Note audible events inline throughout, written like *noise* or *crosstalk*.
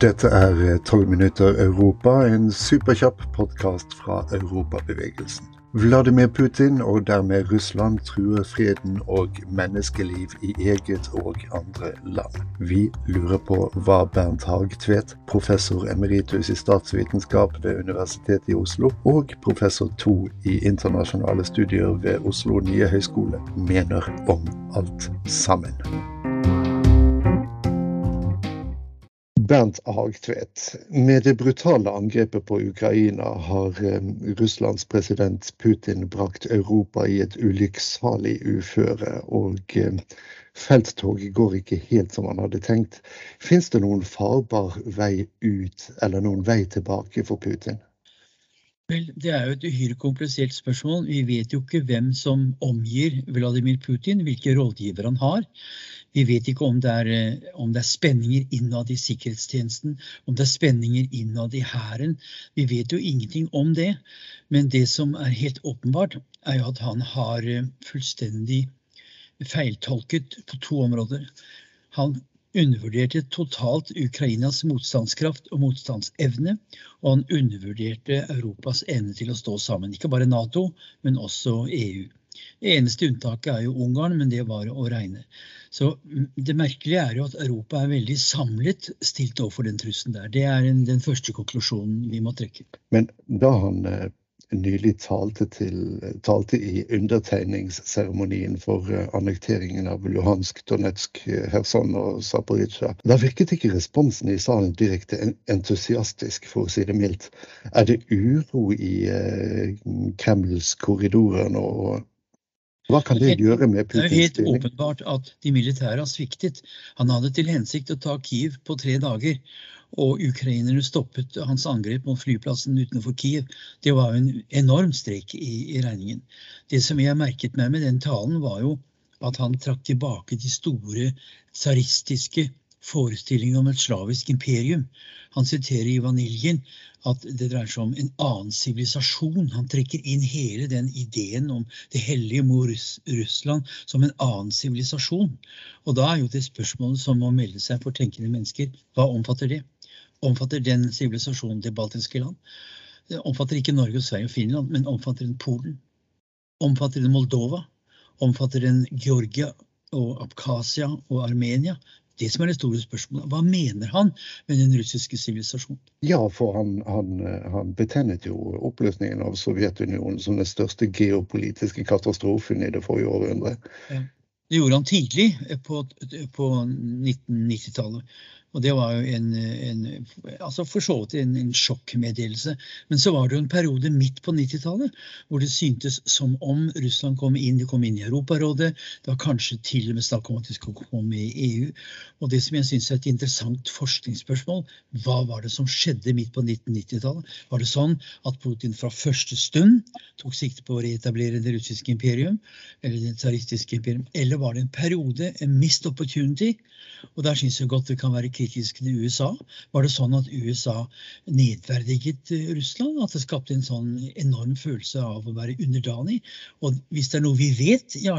Dette er 12 minutter Europa, en superkjapp podkast fra Europabevegelsen. Vladimir Putin og dermed Russland truer freden og menneskeliv i eget og andre land. Vi lurer på hva Bernt Hagtvedt, professor emeritus i statsvitenskap ved Universitetet i Oslo og professor to i internasjonale studier ved Oslo nye høgskole, mener om alt sammen. Bernt Hagtvedt. Med det brutale angrepet på Ukraina har eh, Russlands president Putin brakt Europa i et ulykksalig uføre. Og eh, felttoget går ikke helt som han hadde tenkt. Fins det noen farbar vei ut, eller noen vei tilbake for Putin? Det er jo et uhyre komplisert spørsmål. Vi vet jo ikke hvem som omgir Vladimir Putin, hvilke rådgivere han har. Vi vet ikke om det, er, eh, om det er spenninger innad i sikkerhetstjenesten, om det er spenninger innad i hæren. Vi vet jo ingenting om det. Men det som er helt åpenbart, er jo at han har eh, fullstendig feiltolket på to områder. Han undervurderte totalt Ukrainas motstandskraft og motstandsevne, og han undervurderte Europas evne til å stå sammen. Ikke bare Nato, men også EU. Det eneste unntaket er jo Ungarn, men det var å regne. Så Det merkelige er jo at Europa er veldig samlet stilt overfor den trusselen der. Det er en, den første konklusjonen vi må trekke. Men da han eh, nylig talte, til, talte i undertegningsseremonien for eh, annekteringen av Luhansk, Donetsk, Kherson og Zaporizjzja, da virket ikke responsen i salen direkte entusiastisk, for å si det mildt. Er det uro i eh, Kremls korridorer nå? Hva kan det gjøre med Putins styring? Det er helt åpenbart at de militære har sviktet. Han hadde til hensikt å ta Kiev på tre dager. Og ukrainerne stoppet hans angrep mot flyplassen utenfor Kiev. Det var jo en enorm strek i, i regningen. Det som jeg merket meg med den talen, var jo at han trakk tilbake de store tsaristiske forestillingene om et slavisk imperium. Han siterer i Vaniljen at det dreier seg om en annen sivilisasjon. Han trekker inn hele den ideen om det hellige mor Russland som en annen sivilisasjon. Og da er jo det spørsmålet som må melde seg for tenkende mennesker, hva omfatter det? Omfatter den sivilisasjonen det baltiske land? Det omfatter ikke Norge, og Sverige og Finland, men omfatter den Polen? Omfatter den Moldova? Omfatter den Georgia og Abkhasia og Armenia? Det som er det store spørsmålet. Hva mener han med den russiske sivilisasjonen? Ja, for han, han, han betegnet jo oppløsningen av Sovjetunionen som den største geopolitiske katastrofen i det forrige århundret. Ja. Det gjorde han tidlig på, på 1990-tallet. Og det var jo en, en altså for så vidt en, en, sjokkmeddelelse. Men så var det jo en periode midt på 90-tallet hvor det syntes som om Russland kom inn. De kom inn i Europarådet. Det var kanskje til og med snakk om at de skulle komme i EU. Og det som jeg syns er et interessant forskningsspørsmål, hva var det som skjedde midt på 1990-tallet? Var det sånn at Putin fra første stund tok sikte på å reetablere det russiske imperium, eller det tsaristiske imperium, eller var det en periode, en mist opportunity? Og der syns jeg godt det kan være kritisk til USA. Var det sånn at USA nedverdiget eh, Russland? At det skapte en sånn enorm følelse av å være underdanig? Og hvis det er noe vi vet ja,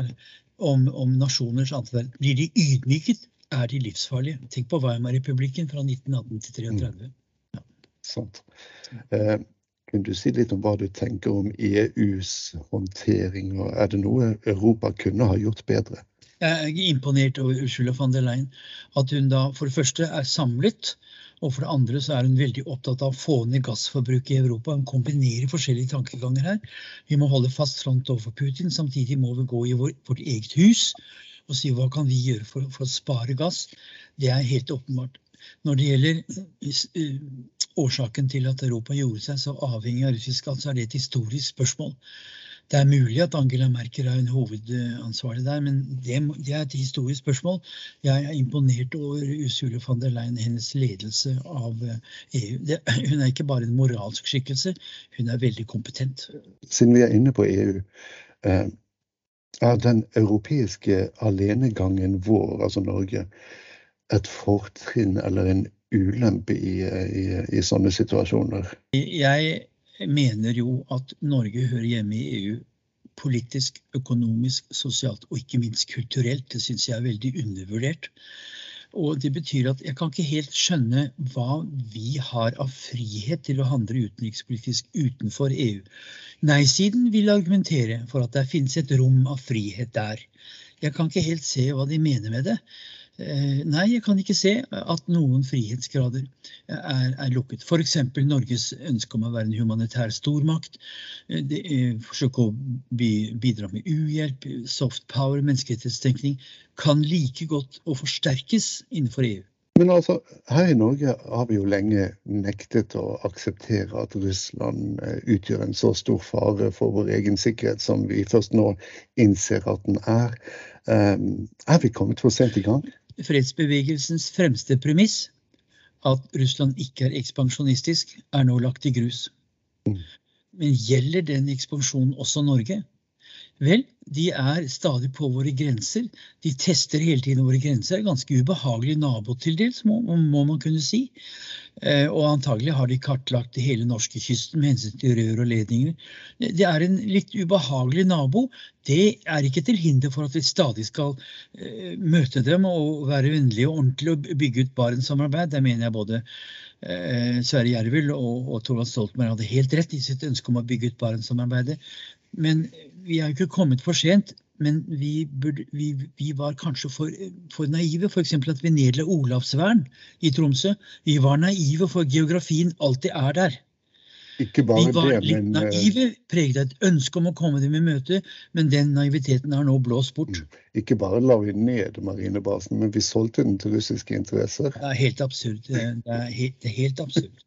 om, om nasjoners antverd, blir de ydmyket, er de livsfarlige. Tenk på Weimar-republikken fra 1918 til 1933. Ja. Sant. Eh, kunne du si litt om hva du tenker om EUs håndtering? og Er det noe Europa kunne ha gjort bedre? Jeg er imponert over Ursula von der Leyen. At hun da for det første er samlet, og for det andre så er hun veldig opptatt av å få ned gassforbruket i Europa. Hun kombinerer forskjellige tankeganger her. Vi må holde fast front overfor Putin. Samtidig må vi gå i vår, vårt eget hus og si hva kan vi gjøre for, for å spare gass. Det er helt åpenbart. Når det gjelder uh, årsaken til at Europa gjorde seg så avhengig av russisk gass, så er det et historisk spørsmål. Det er mulig at Angela Merkel er en hovedansvarlig der, men det, det, er et historisk spørsmål. Jeg er imponert over Ursula von der Leyen, hennes ledelse av EU. Eh, e det, *clears throat* hun er ikke bare en moralsk skikkelse, hun er veldig kompetent. Siden vi er inne på EU, eh, er den europeiske alenegangen vår, altså Norge, et fortrinn eller en ulempe i, i, i sånne situasjoner? Jeg mener jo at Norge hører hjemme i EU politisk, økonomisk, sosialt og ikke minst kulturelt. Det syns jeg er veldig undervurdert. Og det betyr at jeg kan ikke helt skjønne hva vi har av frihet til å handle utenrikspolitisk utenfor EU. Nei-siden vil argumentere for at det finnes et rom av frihet der. Jeg kan ikke helt se hva de mener med det. Eh, nei, jeg kan ikke se at noen frihetsgrader er, er lukket. F.eks. Norges ønske om å være en humanitær stormakt. Eh, det, forsøke å bidra med uhjelp, soft power, menneskerettighetstenkning kan like godt og forsterkes innenfor EU. Men altså, her i Norge har vi jo lenge nektet å akseptere at Russland eh, utgjør en så stor fare for vår egen sikkerhet som vi først nå innser at den er. Er vi kommet for sent i gang? Fredsbevegelsens fremste premiss, at Russland ikke er ekspansjonistisk, er nå lagt i grus. Mm. Men gjelder den ekspansjonen også Norge? Vel, de er stadig på våre grenser. De tester hele tiden våre grenser. Ganske ubehagelig nabo til dels, må, må, man kunne si. Eh, og antagelig har de kartlagt hele norskekysten med hensyn til rør og ledninger. Det er en litt ubehagelig nabo. Det er ikke til hinder for at vi stadig skal eh, møte dem og være vennlige og ordentlige og bygge ut Barentssamarbeid. Der mener jeg både eh, Sverre Jervel og, og Torvald Stoltenberg hadde helt rett i sitt ønske om å bygge ut Barentssamarbeidet. Men vi er jo ikke kommet for sent. Men vi, burde, vi, vi var kanskje for, for naive. F.eks. at vi nedla Olavsvern i Tromsø. Vi var naive, for geografien alltid er der. Ikke bare vi var det, litt men, eh, naive, preget av et ønske om å komme dem i møte, men den naiviteten har nå blåst bort. Mm. Ikke bare la vi ned marinebasen, men vi solgte den til russiske interesser. Det er helt absurd. Det er helt, det er helt absurd.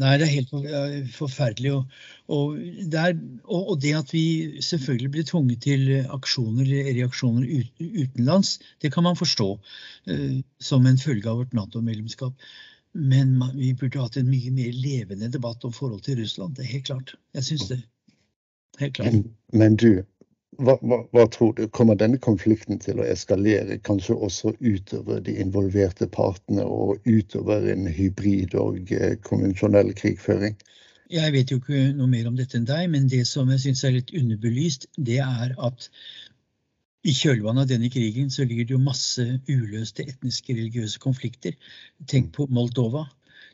Nei, det er helt forferdelig. Og, og, det er, og, det at vi selvfølgelig blir tvunget til aksjoner, reaksjoner ut, utenlands, det kan man forstå uh, som en følge av vårt Nato-medlemskap. Men man, vi burde hatt en mye mer levende debatt om forhold til Russland. Det er helt klart. Jeg syns det. Helt klart. Men, men du, hva, hva, hva, tror du? Kommer denne konflikten til å eskalere, kanskje også utover de involverte partene og utover en hybrid og eh, konvensjonell krigføring? Jeg vet jo ikke noe mer om dette enn deg, men det som jeg syns er litt underbelyst, det er at i kjølvannet av denne krigen så ligger det jo masse uløste etniske religiøse konflikter. Tenk på Moldova.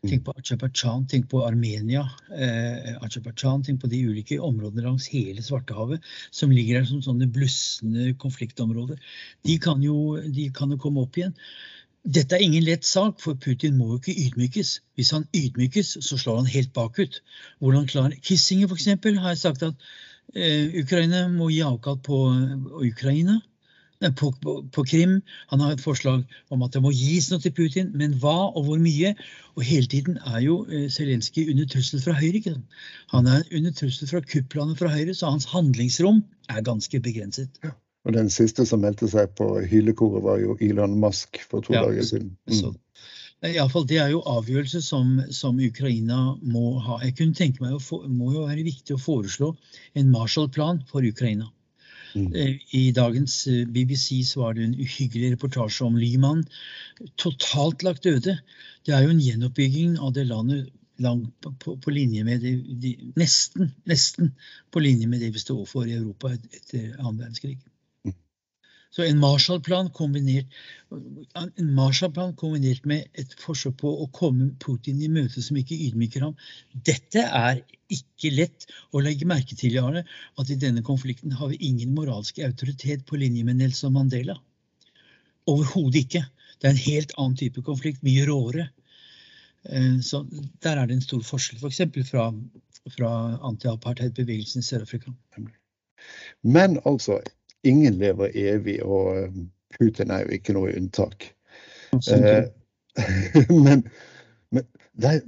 Tenk på Aserbajdsjan, tenk på Armenia, eh, Aserbajdsjan, tenk på de ulike områdene langs hele Svartehavet som ligger der som sånne blussende konfliktområder. De kan, jo, de kan jo komme opp igjen. Dette er ingen lett sak, for Putin må jo ikke ydmykes. Hvis han ydmykes, så slår han helt bakut. Hvordan klarer Kissinger f.eks. har jeg sagt at eh, Ukraina må gi avkall på Ukraina. På, på, på, Krim. Han har et forslag om at det må gis noe til Putin, men hva og hvor mye? Og hele tiden er jo eh, Zelenskyj under trussel fra Høyre. Ikke? sant? Han er under trussel fra kupplanet fra Høyre, så hans handlingsrom er ganske begrenset. Ja. Og den siste som meldte seg på hylekoret, var jo Elon Musk for to ja, dager siden. Mm. fall, det er jo avgjørelse som, som, Ukraina må ha. Jeg kunne tenke meg, Det må jo være viktig å foreslå en Marshall-plan for Ukraina. Mm. Eh, I dagens eh, BBC så var det en uhyggelig reportasje om Lyman. Totalt lagt døde. Det er jo en gjenoppbygging av det landet langt på, på, på, linje med det, de, nesten, nesten på linje med det vi står for i Europa etter annen verdenskrig. Så en Marshallplan kombinert, Marshall kombinert med et forsøk på å komme Putin i møte som ikke ydmyker ham, dette er ikke lett å legge merke til, Jarle, at i denne konflikten har vi ingen moralsk autoritet på linje med Nelson Mandela. Overhodet ikke. Det er en helt annen type konflikt, mye råere. Eh, så der er det en stor forskjell, f.eks. For fra, fra anti-apartheid-bevegelsen i Sør-Afrika. Men altså, ingen lever evig, og eh, Putin er jo ikke noe unntak. Eh, *laughs* men, men det er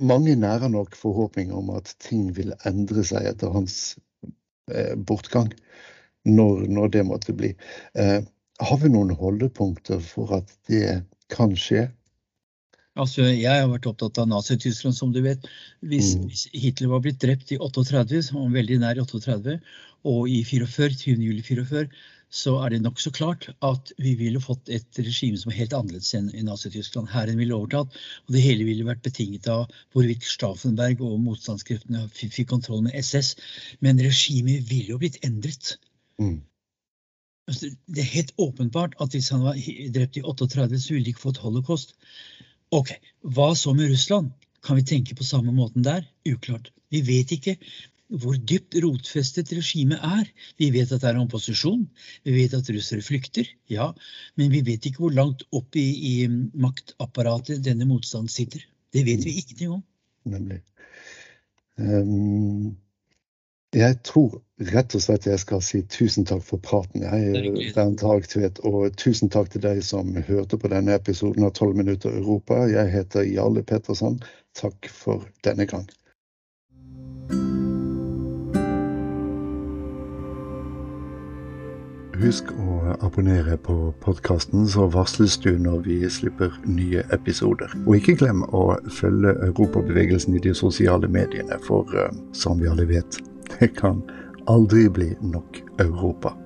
mange nærer nok forhåpninger om at ting vil endre seg etter hans eh, bortgang, når, når, det måtte bli. Eh, har vi noen holdepunkter for at det kan skje? Altså, jeg har vært opptatt av Nazi-Tyskland, som du vet. Hvis, mm. hvis, Hitler var blitt drept i 38, som var veldig nær i 38, og i 44, 20. juli 44, så er det nokså klart at vi ville fått et regime som er helt annerledes enn i Nazi-Tyskland. Hæren ville overtatt, og det hele ville vært betinget av hvorvidt Stauffenberg og motstandskreftene fikk kontroll med SS. Men regimet ville jo blitt endret. Mm. Altså, det er helt åpenbart at hvis han var drept i 38, så ville de ikke fått holocaust. Ok, hva så med Russland? Kan vi tenke på samme måten der? Uklart. Vi vet ikke hvor dypt rotfestet regimet er. Vi vet at det er en opposisjon, vi vet at russere flykter, ja, men vi vet ikke hvor langt opp i, i maktapparatet denne motstanden sitter. Det vet vi ingenting om. Nemlig. Um, jeg tror rett og slett jeg skal si tusen takk for praten. Jeg, Bernt Hagtvedt, og tusen takk til deg som hørte på denne episoden av 12 minutter Europa. Jeg heter Jarle Petterson. Takk for denne gang. Husk å abonnere på podkasten, så varsles du når vi slipper nye episoder. Og ikke glem å følge europabevegelsen i de sosiale mediene, for uh, som vi alle vet det kan aldri bli nok Europa.